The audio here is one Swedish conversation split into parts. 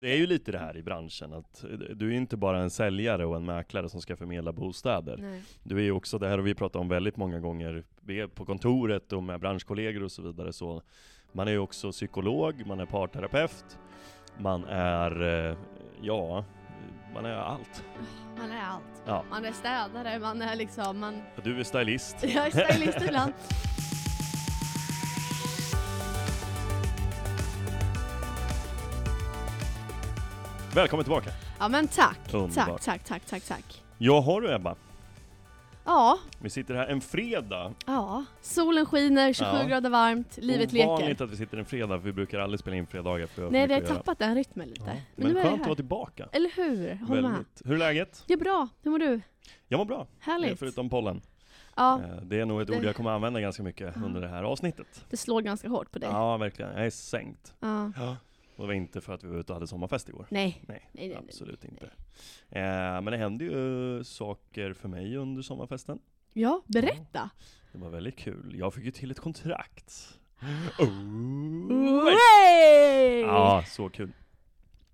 Det är ju lite det här i branschen, att du är inte bara en säljare och en mäklare som ska förmedla bostäder. Nej. Du är ju också, det här har vi pratat om väldigt många gånger, på kontoret och med branschkollegor och så vidare, så man är ju också psykolog, man är parterapeut, man är, eh, ja, man är allt. Man är allt. Ja. Man är städare, man är liksom, man... Du är stylist. Jag är stylist ibland. Välkommen tillbaka! Ja men tack, Underbart. tack, tack, tack, tack, tack. Ja, har du Ebba? Ja, Vi sitter här en fredag. ja. Solen skiner, 27 Ja. grader varmt, livet leker. Ovanligt att vi sitter en fredag, för vi brukar aldrig spela in fredagar för vi Nej, det har tappat den rytmen lite. Ja. Men, Men nu är skönt jag att vara tillbaka. Eller hur? Håll med. Hur är läget? Det är bra. Hur mår du? Jag mår bra, Härligt. förutom pollen. Ja, Eh, Det är nog ett Det- ord jag kommer använda ganska mycket Ja. under det här avsnittet. det slår ganska hårt på dig. Ja, verkligen. Jag är sänkt. Ja. Och det var inte för att vi var ute och hade sommarfest igår. Nej. Nej, Nej, nej, nej, absolut nej. inte. Eh, men det hände ju saker för mig under sommarfesten. Ja, berätta. Det var väldigt kul. Jag fick ju till ett kontrakt. Oh. Way! Ja, så kul.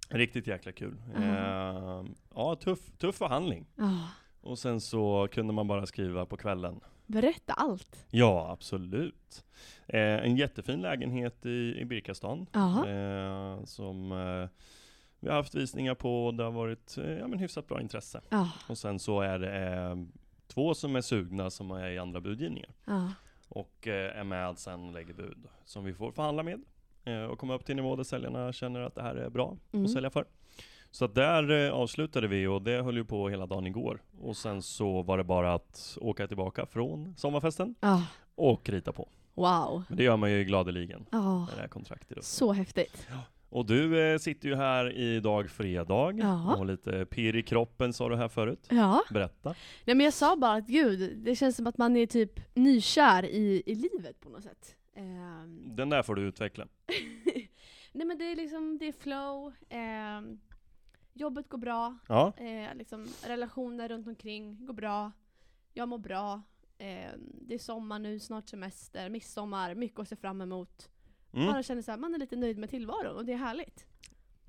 Riktigt jäkla kul. Ja. Eh, ja, tuff, tuff förhandling. Ja, Och sen så kunde man bara skriva på kvällen. Berätta allt. Ja, absolut. Eh, en jättefin lägenhet i, i Birkastan. Eh, som eh, vi har haft visningar på och det har varit eh, ja, men hyfsat bra intresse. Ja, Och sen så är det eh, två som är sugna som är i andra budgivningar. ja. Och eh, är med sen och lägger bud som vi får förhandla med. Och komma upp till nivå där säljarna känner att det här är bra Mm. att sälja för. Så att där eh, avslutade vi och det höll ju på hela dagen igår. Och sen så var det bara att åka tillbaka från sommarfesten Ja, och rita på. wow. Men det gör man ju gladeligen när det här kontraktet så häftigt. Och du eh, sitter ju här idag fredag Ja. och lite pirr i kroppen sa du här förut. Ja. Berätta. Nej men jag sa bara att gud, det känns som att man är typ nykär i, i livet på något sätt. Ehm, Den där får du utveckla. Nej men det är liksom, det är flow, ehm, jobbet går bra, Ja, eh, liksom, relationer runt omkring går bra, jag mår bra, ehm, det är sommar nu, snart semester, midsommar, mycket att se fram emot. mm. Bara känner så här, man är lite nöjd med tillvaron och det är härligt.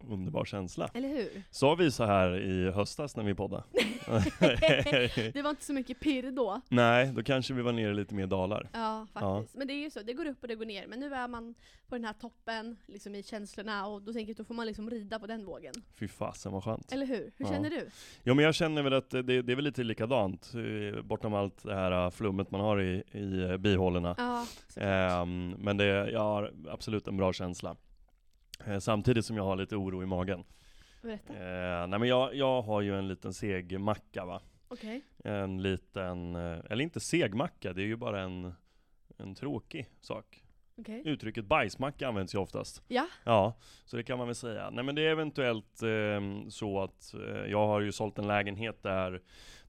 Underbar känsla. Eller hur? Sa vi så här i höstas när vi poddade? Det var inte så mycket pirr då. Nej, då kanske vi var nere lite mer dalar. Ja, faktiskt. Men det är ju så, det går upp och det går ner. Men nu är man på den här toppen, liksom i känslorna, och då tänker jag då får man liksom rida på den vågen. Fy fasen vad skönt. Eller hur? Hur Ja. känner du? Jo men jag känner väl att det, det är väl lite likadant, eh, bortom allt det här eh, flummet man har i, i eh, bihålorna. Ja. Ehm, men det, jag har absolut en bra känsla. Eh, samtidigt som jag har lite oro i magen. Berätta. Eh, nej men jag, jag har ju en liten seg macka va. Okej. En liten, eh, eller inte seg macka, det är ju bara en, en tråkig sak. Okej. Uttrycket bajsmacka används ju oftast. Ja. Ja, så det kan man väl säga. Nej men det är eventuellt eh, så att eh, jag har ju sålt en lägenhet där,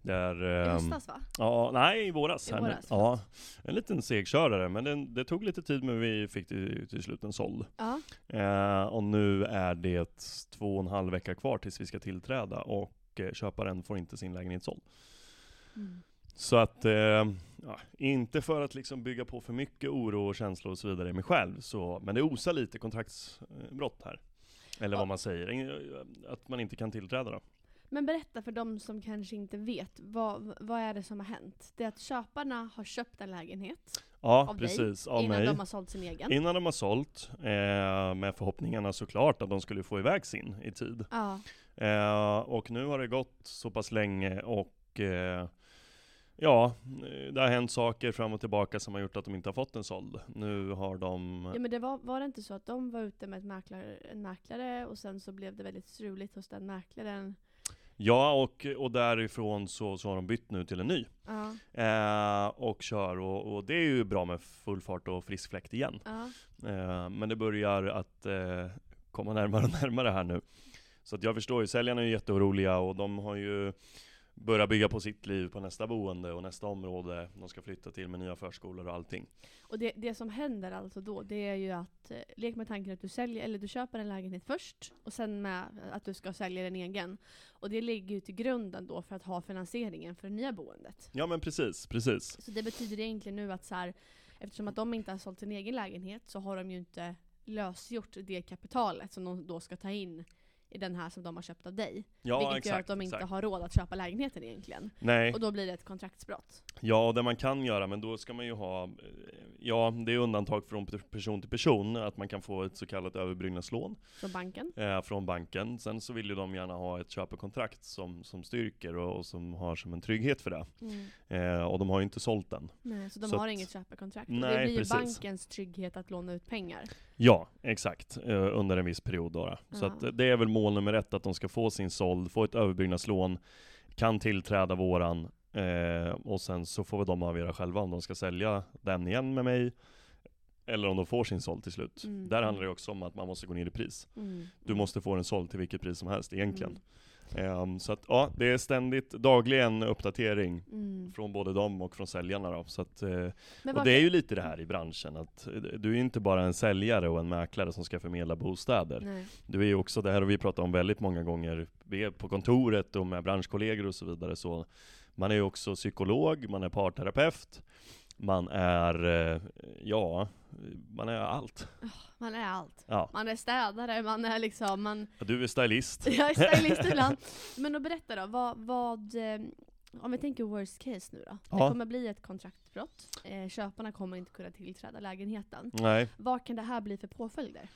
där I ehm, höstas va? Ja, nej i våras. I här nu. våras, ja, en liten segkörare, men den, det tog lite tid men vi fick till, till slut en såld. Ja. Eh, och nu är det två och en halv vecka kvar tills vi ska tillträda och eh, köparen får inte sin lägenhet såld. Mm. Så att, eh, ja, inte för att liksom bygga på för mycket oro och känslor och så vidare i mig själv, så, men det osar lite kontraktsbrott här. Eller Ja. vad man säger, att man inte kan tillträda då. Men berätta för de som kanske inte vet, vad, vad är det som har hänt? Det är att köparna har köpt en lägenhet Ja, Av dig, precis. Av innan mig. de har sålt sin egen. Innan de har sålt, eh, med förhoppningarna såklart att de skulle få iväg sin i tid. Ja. Eh, och nu har det gått så pass länge och eh, ja, det har hänt saker fram och tillbaka som har gjort att de inte har fått en såld. Nu har de... ja men det var, var det inte så att de var ute med ett mäklare, en mäklare och sen så blev det väldigt struligt hos den mäklaren? Ja, och, och därifrån så, så har de bytt nu till en ny. Ja. Eh, och kör, och, och det är ju bra med full fart och frisk fläkt igen. Ja. Eh, men det börjar att eh, komma närmare och närmare här nu. Så att jag förstår ju, säljarna är ju jätteoroliga och de har ju börjat bygga på sitt liv på nästa boende och nästa område de ska flytta till med nya förskolor och allting. Och det, det som händer alltså då, det är ju att, eh, lek med tanken att du säljer, eller du köper en lägenhet först, och sen med att du ska sälja den egen. Och det ligger ju till grunden då för att ha finansieringen för det nya boendet. Ja men precis, precis. Så det betyder egentligen nu att så här, eftersom att de inte har sålt sin egen lägenhet så har de ju inte lösgjort det kapitalet som de då ska ta in i den här som de har köpt av dig. Ja, vilket exakt. gör att de inte exakt. har råd att köpa lägenheten egentligen. Nej. Och då blir det ett kontraktsbrott. Ja, och det man kan göra, men då ska man ju ha, eh, ja det är undantag från person till person, att man kan få ett så kallat överbryggningslån Från banken. eh, från banken. Sen så vill ju de gärna ha ett köpekontrakt som, som styrker och, och som har som en trygghet för det. Eh, och de har ju inte sålt den. Nej, så de Så har att- inget köpekontrakt. Nej, det blir precis. bankens trygghet att låna ut pengar. Ja, exakt. Eh, under en viss period då. då. Så att eh, det är väl mål nummer ett, att de ska få sin såld, få ett överbyggnadslån, kan tillträda våran, eh, och sen så får väl de avgöra själva om de ska sälja den igen med mig, eller om de får sin såld till slut. Mm. Där handlar det också om att man måste gå ner i pris. Mm. Du måste få den såld till vilket pris som helst egentligen. Mm. Ehm, så att ja, det är ständigt, dagligen uppdatering Mm. från både dem och från säljarna då. Så att, Men och det är ju lite det här i branschen, att eh, du är inte bara en säljare och en mäklare som ska förmedla bostäder. Nej. Du är ju också, det här har vi pratat om väldigt många gånger, vi är på kontoret och med branschkollegor och så vidare, så man är ju också psykolog, man är parterapeut, man är, eh, ja, man är allt. Man är allt. Ja, Man är städare, man är liksom, man... du är stylist. Jag är stylist ibland. Men då berätta då, vad, vad eh, om vi tänker worst case nu då. Det Ja. kommer bli ett kontraktsbrott. Eh, köparna kommer inte kunna tillträda lägenheten. Nej, Vad kan det här bli för påföljder?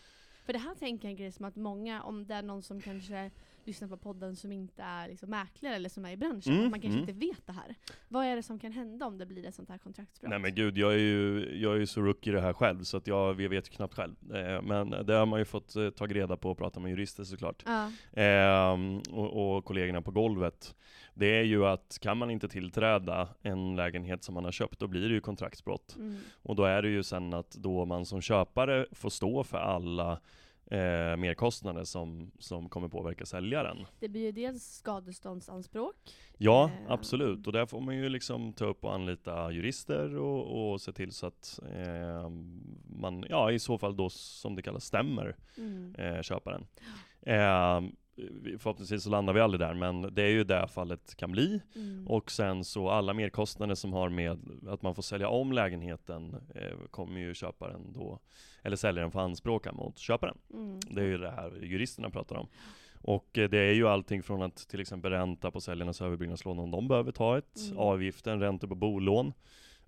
För det här tänker jag en grej som att många, om det är någon som kanske lyssnar på podden som inte är liksom mäklare eller som är i branschen, Mm, man kanske mm. inte vet det här. Vad är det som kan hända om det blir ett sånt här kontraktsbrott? nej men gud, jag är ju, jag är ju så rookie i det här själv, så att jag, vet ju knappt själv. Eh, men det har man ju fått eh, ta reda på och prata med jurister såklart. Ja. Ehm, och, och kollegorna på golvet. Det är ju att kan man inte tillträda en lägenhet som man har köpt, då blir det ju kontraktsbrott. Mm. Och då är det ju sen att då man som köpare får stå för alla eh, merkostnader som, som kommer påverka säljaren. Det blir ju dels skadeståndsanspråk. Ja, Eh. absolut. Och där får man ju liksom ta upp och anlita jurister och, och se till så att eh, man, ja i så fall då som det kallas stämmer Mm. eh, köparen. Förhoppningsvis så landar vi aldrig där, men det är ju det fallet kan bli. Mm. Och sen så alla merkostnader som har med att man får sälja om lägenheten eh, kommer ju köparen då, eller säljaren få anspråka mot köparen. Mm. Det är ju det här juristerna pratar om. Och eh, det är ju allting från att till exempel ränta på säljarnas överbyggnadslån om de behöver ta ett, Mm. avgiften, räntor på bolån.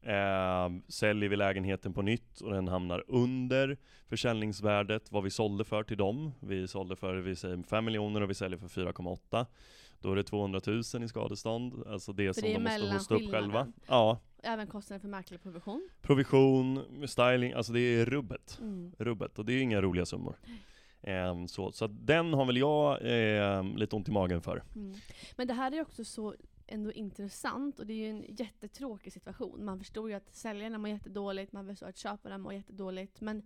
Eh, säljer vi lägenheten på nytt och den hamnar under försäljningsvärdet, vad vi sålde för till dem. Vi sålde för, vi säger 5 miljoner och vi säljer för 4,8. Då är det 200 000 i skadestånd, alltså det För som det de måste hosta upp själva. Ja, Även kostnader för mäklarprovision. provision, styling, alltså det är rubbet Mm. rubbet och det är inga roliga summor. Ehm, så, så den har väl jag ehm, lite ont i magen för. Mm. Men det här är också så ändå intressant och det är ju en jättetråkig situation. Man förstår ju att säljarna mår jättedåligt, man förstår att köparna mår jättedåligt. Men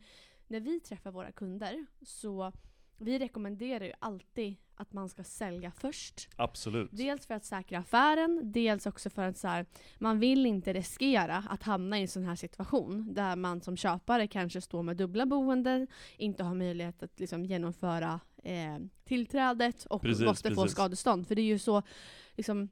när vi träffar våra kunder så vi rekommenderar ju alltid att man ska sälja först. Absolut. Dels för att säkra affären, dels också för att så här, man vill inte riskera att hamna i en sån här situation där man som köpare kanske står med dubbla boenden, inte har möjlighet att liksom genomföra eh, tillträdet och Precis, måste få precis. skadestånd. För det är ju så liksom,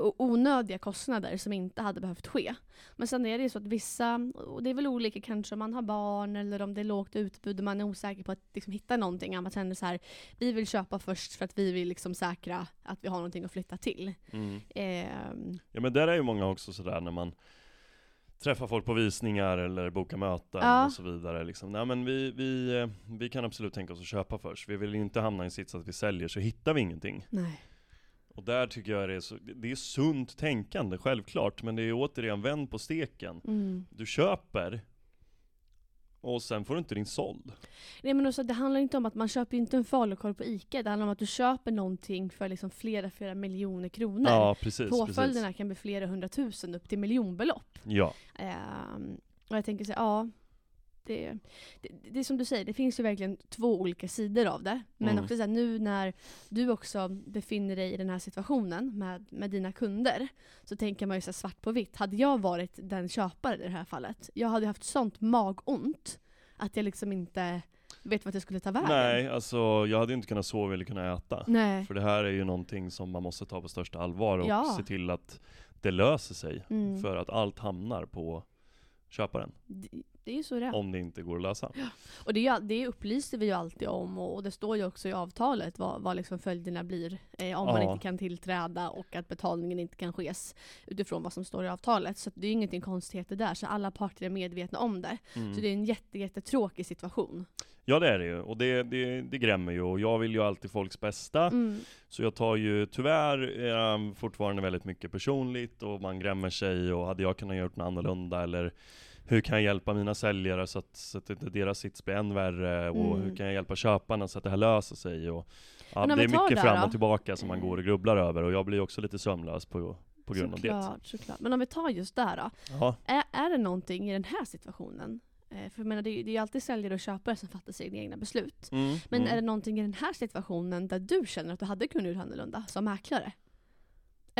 onödiga kostnader som inte hade behövt ske. Men sen är det ju så att vissa, och det är väl olika kanske om man har barn eller om det är lågt utbud och man är osäker på att liksom hitta någonting. Att man känner så här, vi vill köpa först för att vi vill liksom säkra att vi har någonting att flytta till. Mm. Ehm, Ja men där är ju många också sådär när man träffar folk på visningar eller bokar möten Ja. och så vidare. Liksom. Nej, men vi, vi, eh, vi kan absolut tänka oss att köpa först. Vi vill inte hamna i en sits att vi säljer så hittar vi ingenting. nej. Och där tycker jag det är, så, det är sunt tänkande, självklart. Men det är återigen vänd på steken. Mm. Du köper och sen får du inte din såld. Nej men också, det handlar inte om att man köper inte en falukorv på ICA. Det handlar om att du köper någonting för liksom flera, flera miljoner kronor. Ja, precis. Påföljderna precis. kan bli flera hundratusen upp till miljonbelopp. Ja. Ehm, och jag tänker så ja. Det, det, det är som du säger, det finns ju verkligen två olika sidor av det. Men Mm. också så här, nu när du också befinner dig i den här situationen med, med dina kunder. Så tänker man ju så här, svart på vitt. Hade jag varit den köparen i det här fallet. Jag hade haft sånt magont. Att jag liksom inte vet vart jag skulle ta vägen. Nej, alltså jag hade inte kunnat sova eller kunna äta. Nej. För det här är ju någonting som man måste ta på största allvar och Ja. se till att det löser sig. Mm. För att allt hamnar på köparen. Det är ju så det är. om det inte går att lösa. Och det, är ju- det upplyser vi ju alltid om och, och det står ju också i avtalet vad, vad liksom följderna blir eh, om man Ja. inte kan tillträda och att betalningen inte kan skes utifrån vad som står i avtalet. Så det är ingenting konstigheter där, så alla parter är medvetna om det. Mm. Så det är en jätte, jättetråkig situation. Ja det är det ju, och det, det, det grämer ju, och jag vill ju alltid folks bästa. Mm. Så jag tar ju tyvärr eh, fortfarande väldigt mycket personligt, och man grämer sig, och hade jag kunnat göra något annorlunda, eller hur kan jag hjälpa mina säljare så att, så att inte deras sits blir än värre, och Mm. hur kan jag hjälpa köparna så att det här löser sig? Och, ja, det är mycket där fram då? och tillbaka som man går och grubblar över, och jag blir också lite sömnlös på, på grund av det. såklart, såklart. Men om vi tar just där då. Ja. Är, är det någonting i den här situationen? Eh, för jag menar, det, det är ju alltid säljare och köpare som fattar sina egna beslut. Mm, Men mm. är det någonting i den här situationen där du känner att du hade kunnat göra annorlunda som mäklare?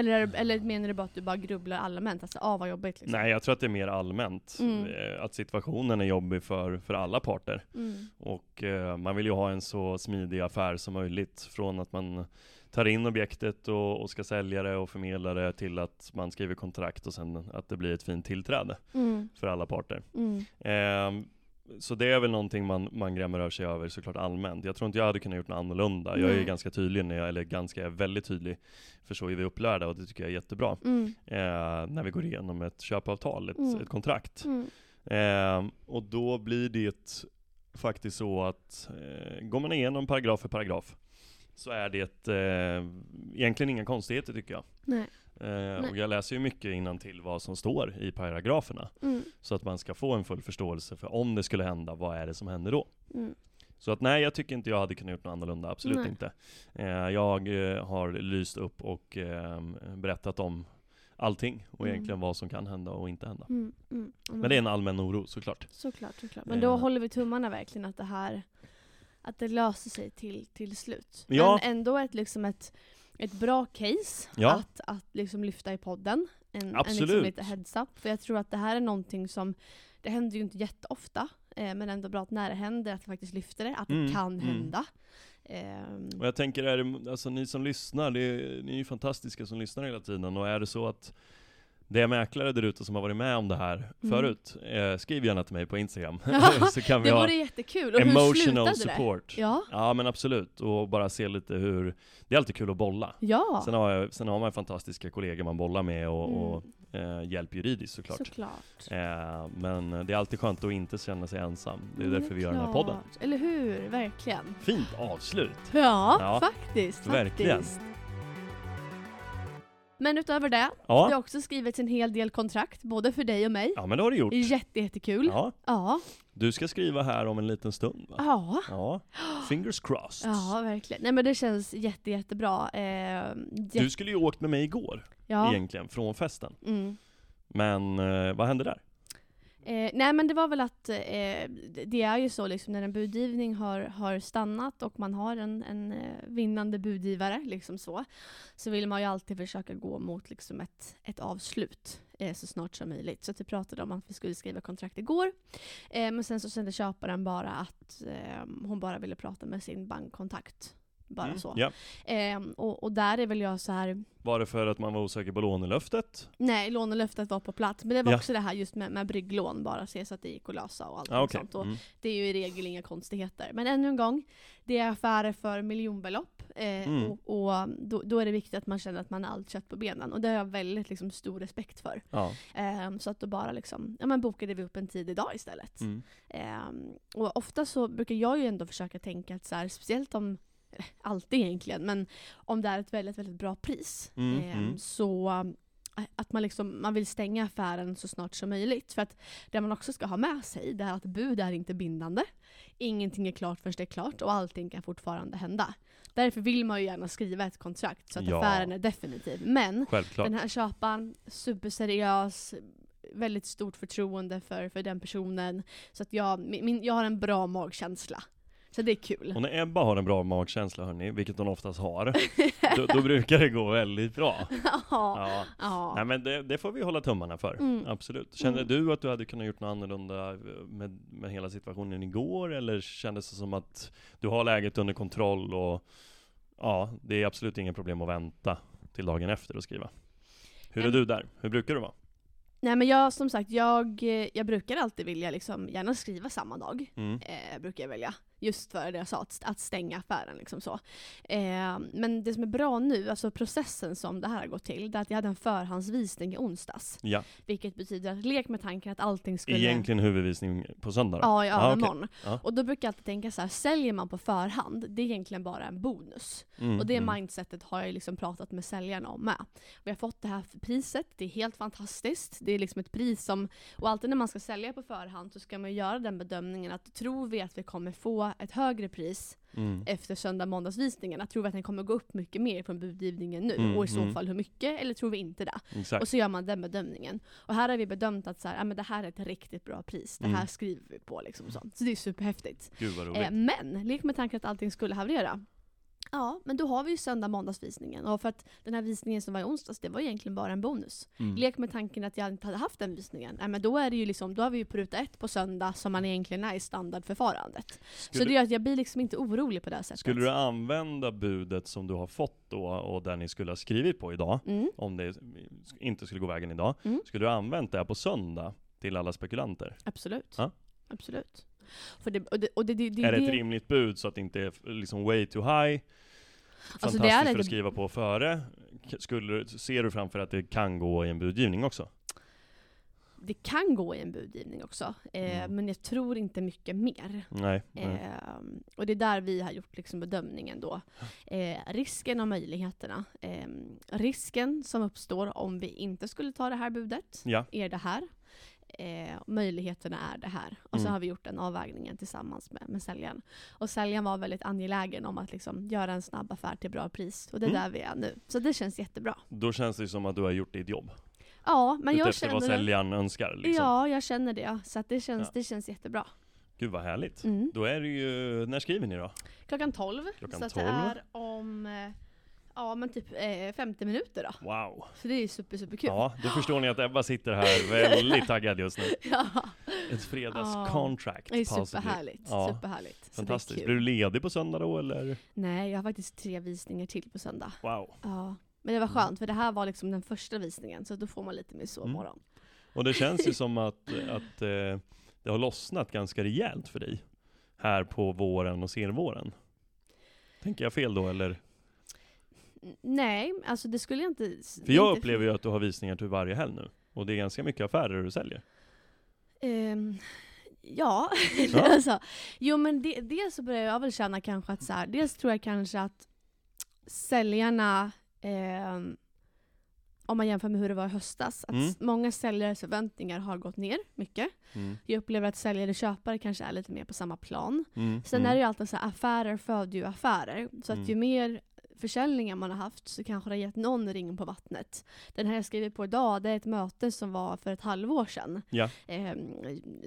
Eller, eller menar du bara att du bara grubblar allmänt? Alltså, ah vad jobbigt liksom. Nej, jag tror att det är mer allmänt. Mm. eh, Att situationen är jobbig för, för alla parter. Mm. Och eh, man vill ju ha en så smidig affär som möjligt. Från att man tar in objektet och, och ska sälja det och förmedla det till att man skriver kontrakt och sen att det blir ett fint tillträde Mm. för alla parter. Mm. Så det är väl någonting man, man grämer över sig över såklart allmänt. Jag tror inte jag hade kunnat gjort något annorlunda. Jag är ganska tydlig, när jag, eller ganska, jag är väldigt tydlig. För så är vi upplärda och det tycker jag är jättebra. Mm. Eh, när vi går igenom ett köpavtal, ett, Mm. ett kontrakt. Ehm, och då blir det faktiskt så att eh, går man igenom paragraf för paragraf så är det eh, egentligen inga konstigheter tycker jag. Nej. Eh, och jag läser ju mycket till vad som står i paragraferna. Mm. Så att man ska få en full förståelse för om det skulle hända, vad är det som händer då? Mm. Så att nej, jag tycker inte jag hade kunnat gjort något annorlunda, absolut Nej. inte. Eh, jag eh, har lyst upp och eh, berättat om allting och Mm. egentligen vad som kan hända och inte hända. Mm. Mm. Men det är en allmän oro såklart. Såklart, såklart. Men då Eh. håller vi tummarna verkligen att det här att det löser sig till, till slut. Ja. Men ändå ett, liksom ett, ett bra case Ja. att, att liksom lyfta i podden. En, en liksom Absolut. lite heads up. För jag tror att det här är någonting som, det händer ju inte jätteofta, eh, men ändå bra att när det händer att vi faktiskt lyfter det, att Mm, det kan mm. hända. Ehm, Och jag tänker, är det, alltså ni som lyssnar, det ni är ju fantastiska som lyssnar hela tiden, och är det så att det är mäklare där ute som har varit med om det här Mm. förut, eh, skriv gärna till mig på Instagram, så kan vi det ha vore jättekul. Och hur emotional slutade support. det? Ja. Ja men absolut, och bara se lite hur, det är alltid kul att bolla. Ja, Sen har, jag, sen har man fantastiska kollegor man bollar med och, Mm. och eh, hjälp juridiskt såklart. såklart. Eh, men det är alltid skönt att inte känna sig ensam. Det är Mm, därför vi gör den här podden. Eller hur? Verkligen. Fint avslut! Ja, Ja, faktiskt. verkligen. faktiskt. Men utöver det, det har Ja, också skrivits en hel del kontrakt, både för dig och mig. ja men det har du gjort. Jätte, jättekul. Ja. Ja, Ja. du ska skriva här om en liten stund va? ja. Ja, fingers crossed. verkligen. Nej men det känns jätte, jättebra. Eh, jä- Du skulle ju åkt med mig igår, ja. egentligen, från festen. Mm. Men eh, vad hände där? Eh, nej men det var väl att eh, det är ju så liksom när en budgivning har, har stannat och man har en, en eh, vinnande budgivare liksom så. Så vill man ju alltid försöka gå mot liksom ett, ett avslut eh, så snart som möjligt. Så att vi pratade om att vi skulle skriva kontrakt igår. Eh, men sen så kände köparen bara att eh, hon bara ville prata med sin bankkontakt. Bara Mm, så. Ja. Eh, och, och där är väl jag så här Var det för att man var osäker på lånelöftet? Nej, lånelöftet var på plats. Men det var Ja. också det här just med, med brygglån, bara se så att det gick att lösa och allt Ah, okej. sånt. Och Mm. Det är ju i regel inga konstigheter. Men ännu en gång, det är affärer för miljonbelopp. Eh, Mm. Och, och då, då är det viktigt att man känner att man har allt kött på benen. Och det har jag väldigt liksom, stor respekt för. Ja. Eh, så att då bara liksom, ja men bokade vi upp en tid idag istället. Mm. Eh, och ofta så brukar jag ju ändå försöka tänka att så här, speciellt om alltid egentligen, men om det är ett väldigt, väldigt bra pris. Mm, eh, mm. Så eh, att man, liksom, man vill stänga affären så snart som möjligt. För att det man också ska ha med sig det är att bud är inte bindande. Ingenting är klart förrän det är klart och allting kan fortfarande hända. Därför vill man ju gärna skriva ett kontrakt så att Ja. affären är definitiv. Men Självklart. den här köparen, superseriös, väldigt stort förtroende för, för den personen. Så att jag, min, min- jag har en bra magkänsla. Så det är kul. Och när Ebba har en bra magkänsla hörni, vilket hon oftast har, då, då brukar det gå väldigt bra. ja. Ja. ja. Nej men det, det får vi hålla tummarna för, Mm. absolut. Kände Mm. du att du hade kunnat gjort något annorlunda med, med hela situationen igår, eller kändes det som att du har läget under kontroll och ja, det är absolut inga problem att vänta till dagen efter och skriva? Hur är du där? Hur brukar du vara? Nej men jag, som sagt, jag, eh, jag brukar alltid vilja liksom, gärna skriva samma dag. Mm. Eh, brukar jag välja. Just för det jag sa, att, att stänga affären liksom så. Eh, men det som är bra nu, alltså processen som det här har gått till, det är att jag hade en förhandsvisning i onsdags. Ja, Vilket betyder att lek med tanken att allting skulle... egentligen huvudvisning på söndag då? Ja, i Ah, övermorgon. Ja. Och då brukar jag alltid tänka så här: säljer man på förhand, det är egentligen bara en bonus. Mm, Och det mm. mindsetet har jag liksom pratat med säljarna om med. Vi har fått det här priset, det är helt fantastiskt. Det är liksom ett pris som, och alltid när man ska sälja på förhand så ska man göra den bedömningen att tror vi att vi kommer få ett högre pris Mm. efter söndag måndagsvisningarna? Tror vi att den kommer gå upp mycket mer från budgivningen nu? Mm, och i så mm. fall hur mycket? Eller tror vi inte det? Exakt. Och så gör man den bedömningen. Och här har vi bedömt att så här, ja, men det här är ett riktigt bra pris. Det här Mm. skriver vi på. Liksom sånt. Så det är superhäftigt. Eh, men, lek med tanken att allting skulle haverera. Ja, men då har vi ju söndag måndagsvisningen. Och för att den här visningen som var i onsdags, det var egentligen bara en bonus. Mm. Lek med tanken att jag inte hade haft den visningen. Nej, men då är det ju liksom, då har vi ju på ruta ett på söndag som man egentligen är i standardförfarandet. Skulle, Så det gör att jag blir liksom inte orolig på det här sättet. skulle du använda budet som du har fått då och där ni skulle ha skrivit på idag, Mm. om det inte skulle gå vägen idag, Mm. skulle du använt det på söndag till alla spekulanter? Absolut. Ja. Absolut. För det, och det, och det, det, det, är det ett rimligt bud så att det inte är liksom way too high? Alltså, Fantastiskt är för ett- att skriva på före. Skulle, ser du framför att det kan gå i en budgivning också? det kan gå i en budgivning också. Eh, Mm. Men jag tror inte mycket mer. Nej. nej. Ehm, och det är där vi har gjort liksom bedömningen då. Eh, risken och möjligheterna. Ehm, risken som uppstår om vi inte skulle ta det här budet Ja. är det här. Eh, möjligheterna är det här. Och så Mm. har vi gjort den avvägningen tillsammans med, med säljaren. Och säljaren var väldigt angelägen om att liksom göra en snabb affär till bra pris. Och det är Mm. där vi är nu. Så det känns jättebra. Då känns det som att du har gjort ditt jobb. Ja, men jag Utefter vad känner... säljaren önskar liksom. Ja, jag känner det. Så det, känns, Ja. det känns jättebra. Gud vad härligt. Mm. Då är det ju, när skriver ni då? Klockan 12. Klockan så att 12. det är om eh, ja, men typ eh, 50 minuter då. Wow. Så det är super, super kul. Ja, då förstår ni att Ebba sitter här väldigt taggad just nu. Ja, Ett fredagscontract det är superhärligt. Ja, superhärligt. Fantastiskt. Blir du ledig på söndag då eller? Nej, jag har faktiskt tre visningar till på söndag. Wow. Ja. Men det var Mm. skönt, för det här var liksom den första visningen, så då får man lite mer sovmorgon. Och det känns ju som att, att eh, det har lossnat ganska rejält för dig. Här på våren och senvåren. Tänker jag fel då eller? Nej, alltså det skulle jag inte... För jag upplever ju att du har visningar till varje helg nu. Och det är ganska mycket affärer du säljer. Ehm, ja, Ja. alltså, jo men det, dels så börjar jag väl känna kanske att så här, dels tror jag kanske att säljarna, ehm, om man jämför med hur det var i höstas, att Mm. många säljares förväntningar har gått ner mycket. Mm. Jag upplever att säljare och köpare kanske är lite mer på samma plan. Mm. Sen mm. är det ju alltid så här, affärer föder ju affärer. Så Mm. att ju mer försäljningar man har haft så kanske det har gett någon ring på vattnet. Den här jag skriver på idag, det är ett möte som var för ett halvår sedan. Ja. Eh,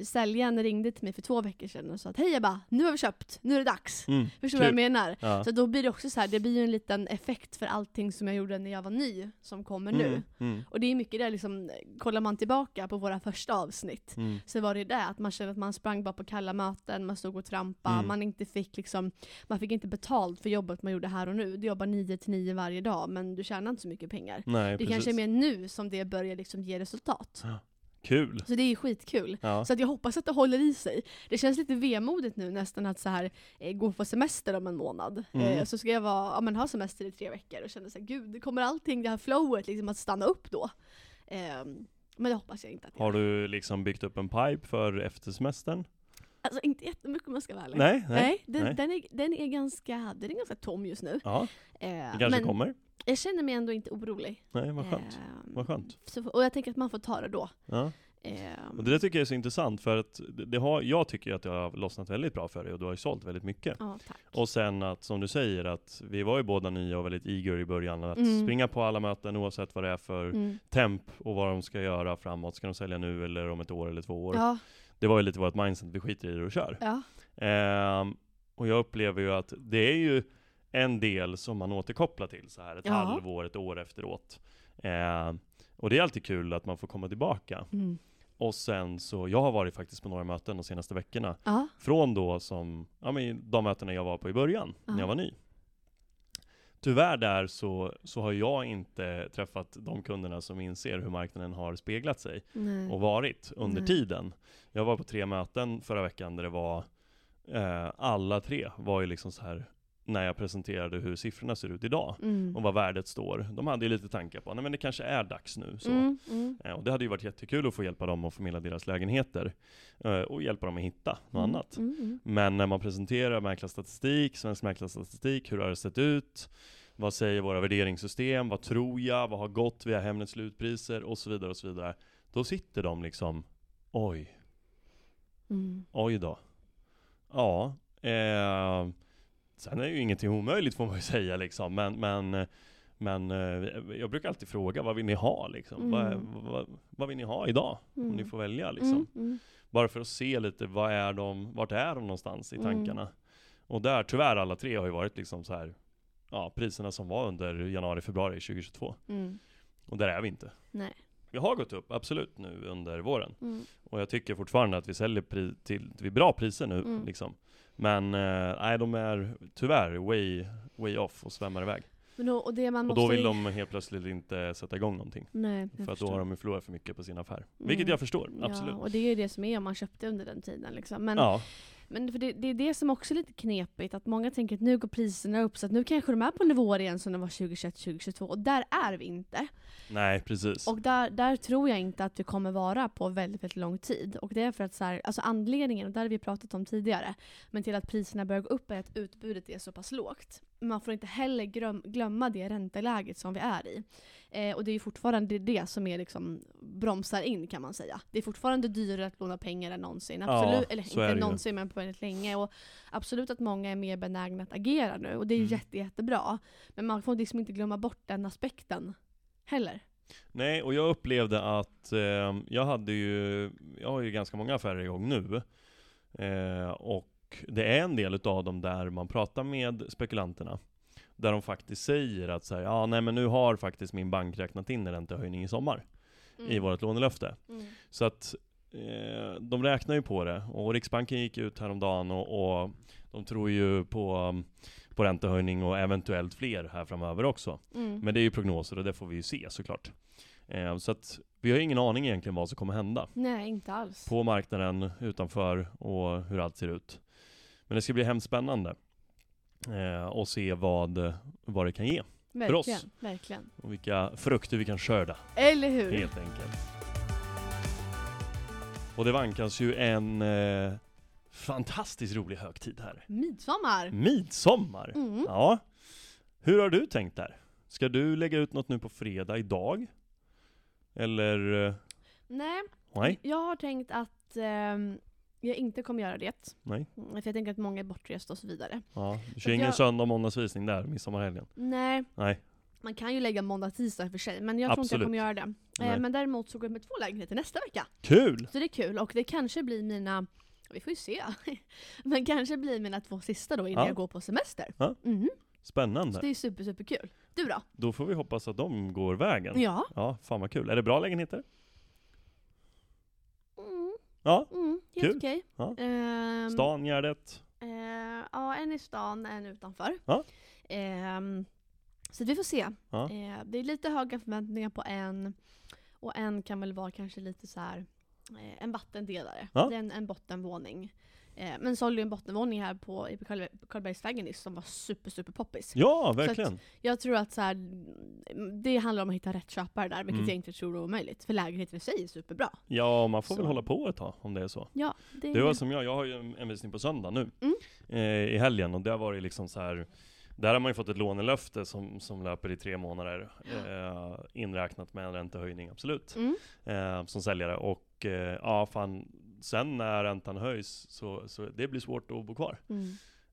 säljaren ringde till mig för två veckor sedan och sa att hej Ebba, nu har vi köpt, nu är det dags. Mm. Förstår du vad jag menar? Ja. Så då blir det också så här, det blir ju en liten effekt för allting som jag gjorde när jag var ny, som kommer nu. Mm. Mm. Och det är mycket det, liksom, kollar man tillbaka på våra första avsnitt, Mm. så var det det att man kände att man sprang bara på kalla möten, man stod och trampade, Mm. man inte fick liksom, man fick inte betalt för jobbet man gjorde här och nu. Du jobbar 9 till 9 varje dag, men du tjänar inte så mycket pengar. Nej, Det precis. kanske är mer nu som det börjar liksom ge resultat. Kul. Så det är ju skitkul. Ja. Så att jag hoppas att det håller i sig. Det känns lite vemodigt nu nästan att så här, eh, gå på semester om en månad. Mm. Eh, så ska jag vara, ja, men ha semester i tre veckor och känna så här, gud, kommer allting, det här flowet liksom att stanna upp då? Ehm, men det hoppas jag inte att jag Har du liksom byggt upp en pipe för eftersemestern? Alltså inte jättemycket om jag ska vara ärlig. Nej, nej. Nej, den, nej. Den, är, den, är ganska, den är ganska tom just nu. Ja, Eh, det kanske men kommer. jag känner mig ändå inte orolig. Nej, vad skönt. Ehm, Vad skönt. Så, och jag tänker att man får ta det då. Ja. Ehm, Och det där tycker jag är så intressant för att det, har, jag tycker att det har lossnat väldigt bra för dig och du har ju sålt väldigt mycket. ja, tack. Och sen att, som du säger, att vi var ju båda nya och väldigt eager i början att Mm. springa på alla möten oavsett vad det är för Mm. temp och vad de ska göra framåt. Ska de sälja nu eller om ett år eller två år? Ja, Det var ju lite vårt mindset, vi skiter i det och kör. ja. Ehm, och jag upplever ju att det är ju en del som man återkopplar till så här ett Ja. halvår, ett år efteråt. Ehm, och det är alltid kul att man får komma tillbaka. Mm. Och sen så, jag har varit faktiskt på några möten de senaste veckorna. Ja, Från då som, ja men de mötena jag var på i början, när Ja. jag var ny. Tyvärr där så, så har jag inte träffat de kunderna som inser hur marknaden har speglat sig Nej. och varit under Nej. tiden. Jag var på tre möten förra veckan där det var eh, alla tre var ju liksom så här när jag presenterade hur siffrorna ser ut idag Mm. och vad värdet står. De hade ju lite tankar på, men det kanske är dags nu. Så. Mm, mm. Eh, och det hade ju varit jättekul att få hjälpa dem att förmedla deras lägenheter eh, och hjälpa dem att hitta något Mm, annat. mm, mm. Men när man presenterar mäklarstatistik, svensk mäklarstatistik, hur har det sett ut? Vad säger våra värderingssystem? Vad tror jag? Vad har gått via Hemnets slutpriser? Och så vidare och så vidare. Då sitter de liksom, oj, oj då. Ja, eh, sen är ju ingenting omöjligt får man ju säga liksom, men, men men eh, jag brukar alltid fråga, vad vill ni ha liksom? Vad, Mm. vad, vad vill ni ha idag? Om ni Mm. får välja liksom. Mm, mm. Bara för att se lite, vad är de, vart är de någonstans i Mm. tankarna? Och där, tyvärr alla tre har ju varit liksom så här, ja, priserna som var under januari, februari 2022. Mm. Och där är vi inte. Nej. Vi har gått upp, absolut, nu under våren. Mm. Och jag tycker fortfarande att vi säljer till, till bra priser nu, Mm. liksom. Men, eh, nej, de är tyvärr way, way off och svämmar iväg. Men då, och det man Och måste då vill de helt plötsligt inte sätta igång någonting. Nej, För att då har de ju förlorat för mycket på sin affär. Vilket Mm. jag förstår, absolut. Ja, och det är ju det som är om man köpte under den tiden. Liksom. Men, Ja, men för det, det är det som också är lite knepigt, att många tänker att nu går priserna upp, så att nu kanske de är på nivåer igen som de var 2021-2022. Och där är vi inte. nej precis. Och där, där tror jag inte att vi kommer vara på väldigt, väldigt lång tid. Och det är för att så här, alltså anledningen, och det har vi pratat om tidigare, men till att priserna börjar gå upp är att utbudet är så pass lågt. Man får inte heller glöm, glömma det ränteläget som vi är i. Eh, och det är fortfarande det som är liksom bromsar in kan man säga. Det är fortfarande dyrare att låna pengar än någonsin. Ja, Absolut, eller så är inte någonsin men på väldigt länge. Och absolut att många är mer benägna att agera nu och det är Mm. jätte, jättebra. Men man får liksom inte glömma bort den aspekten heller. Nej, och jag upplevde att eh, jag hade ju, jag har ju ganska många affärer igång nu. Eh, och det är en del utav dem där man pratar med spekulanterna. Där de faktiskt säger att så här, ja nej men nu har faktiskt min bank räknat in en räntehöjning i sommar i vårt lånelöfte. Mm. Så att eh, de räknar ju på det. Och Riksbanken gick ut häromdagen och, och de tror ju på, på räntehöjning och eventuellt fler här framöver också. Mm. Men det är ju prognoser och det får vi ju se såklart. Eh, så att vi har ingen aning egentligen vad som kommer hända Nej, inte alls. på marknaden utanför och hur allt ser ut. Men det ska bli hemskt spännande eh, och se vad, vad det kan ge verkligen, oss. verkligen. och vilka frukter vi kan skörda Eller hur? helt enkelt. Och det vankas ju en eh, fantastiskt rolig högtid här. Midsommar! Midsommar! Mm. Ja. Hur har du tänkt där? Ska du lägga ut något nu på fredag idag? Eller? eh, Nej, Nej? jag har tänkt att ehm, jag inte kommer göra det. Nej? Mm, För jag tänker att många är bortresta och så vidare. Ja. Du Så kör ingen jag- söndag och måndagsvisning där, midsommarhelgen? Nej, Nej. man kan ju lägga måndag tisdag för sig, men jag tror inte jag Absolut. kommer göra det. Eh, men däremot så går jag med två lägenheter nästa vecka. Kul! Så det är kul, och det kanske blir mina, vi får ju se. men kanske blir mina två sista då innan Ja. jag går på semester. Ja. Så Spännande. det är super, super kul. Du då? Då får vi hoppas att de går vägen. Ja. Ja, fan vad kul. Är det bra lägenheter? Ja. mm, Kul. helt okej. Ja. Ehm, Stan, Gärdet? Eh, ja, en i stan, en utanför. Ja. Ehm, så vi får se. Ja. Eh, det är lite höga förväntningar på en. Och en kan väl vara kanske lite så här eh, en vattendelare. Ja. Det är en, en bottenvåning. Eh, men sålde ju en bottenvåning här på, Karl- Karlbergsvägen nyss som var super, super poppis. Ja, verkligen. Jag tror att så här, det handlar om att hitta rätt köpare där, vilket Mm. jag inte tror är omöjligt. För lägenheten i sig är superbra. Ja, man får väl Så. hålla på ett tag om det är så. Ja, det, Det var som jag, jag har ju en, en visning på söndag nu Mm. eh, i helgen och det har varit liksom så här. Där har man ju fått ett lånelöfte som, som löper i tre månader eh, inräknat med en räntehöjning, absolut. Mm. Eh, som säljare och eh, ja, fan sen när räntan höjs så, så det blir svårt att bo kvar. Mm.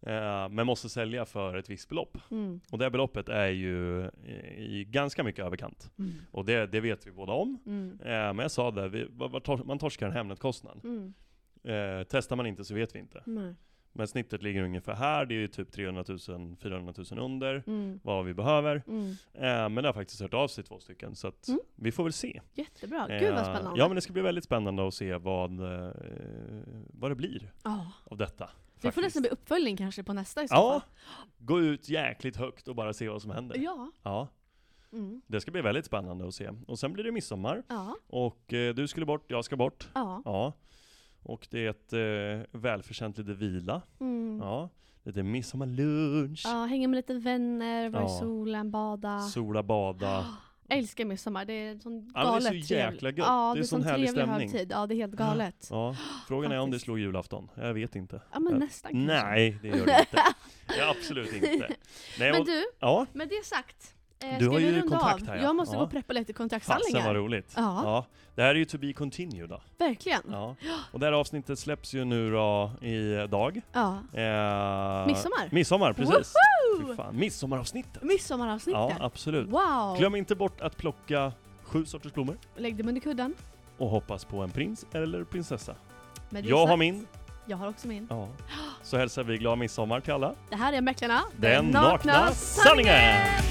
Eh, men måste sälja för ett visst belopp. Mm. Och det beloppet är ju i ganska mycket överkant. Mm. Och det, det vet vi båda om. Mm. Eh, men jag sa det, vi, man torskar en Hemnet-kostnad. Mm. Eh, testar man inte så vet vi inte. Nej. Men snittet ligger ungefär här, det är ju typ 300 000, 400 000 under Mm. vad vi behöver. Mm. Eh, men det har faktiskt hört av sig två stycken, så att Mm. vi får väl se. Jättebra, gud vad Eh, spännande. Ja men det ska bli väldigt spännande att se vad, eh, vad det blir Ja, av detta. Det får faktiskt. nästan bli uppföljning kanske på nästa i så Ja, fall. gå ut jäkligt högt och bara se vad som händer. Ja. Ja, Mm. det ska bli väldigt spännande att se. Och sen blir det midsommar, Ja. och eh, du skulle bort, jag ska bort. Ja. Ja. Och det är ett eh, välförtjänt lite vila. Mm. Ja. Lite midsommarlunch, Ja, hänga med lite vänner, vara i Ja. solen, bada. sola, bada. Jag älskar midsommar, det är sån Ja, men det är galet så jäkla gött. Ja, Det är är sån sån härlig stämning. högtid. Ja, det är helt galet. Ja. Frågan är om det slår julafton. Jag vet inte. Ja, men Ja. nästan kanske. Nej, det gör det inte. Ja, absolut inte. Nej, Men du, ja, med det sagt. Eh, Du har ju kontakt av? här, ja. Jag måste Ja. gå och preppa lite fasen kontakthandlingar. vad roligt. Ja. Ja. Det här är ju to be continued då. Verkligen. Ja. Och det här avsnittet släpps ju nu då i dag. Ja. Eh, Midsommar. Midsommar, precis. Woho! fan. Midsommaravsnittet. Midsommaravsnittet. Ja, absolut. Wow! Glöm inte bort att plocka sju sorters blommor Lägg dem under kudden. och hoppas på en prins eller prinsessa. Jag har sagt, min. Jag har också min. Ja. Så hälsar vi glad midsommar till alla. Det här är Mäklarna. Den nakna sanningen!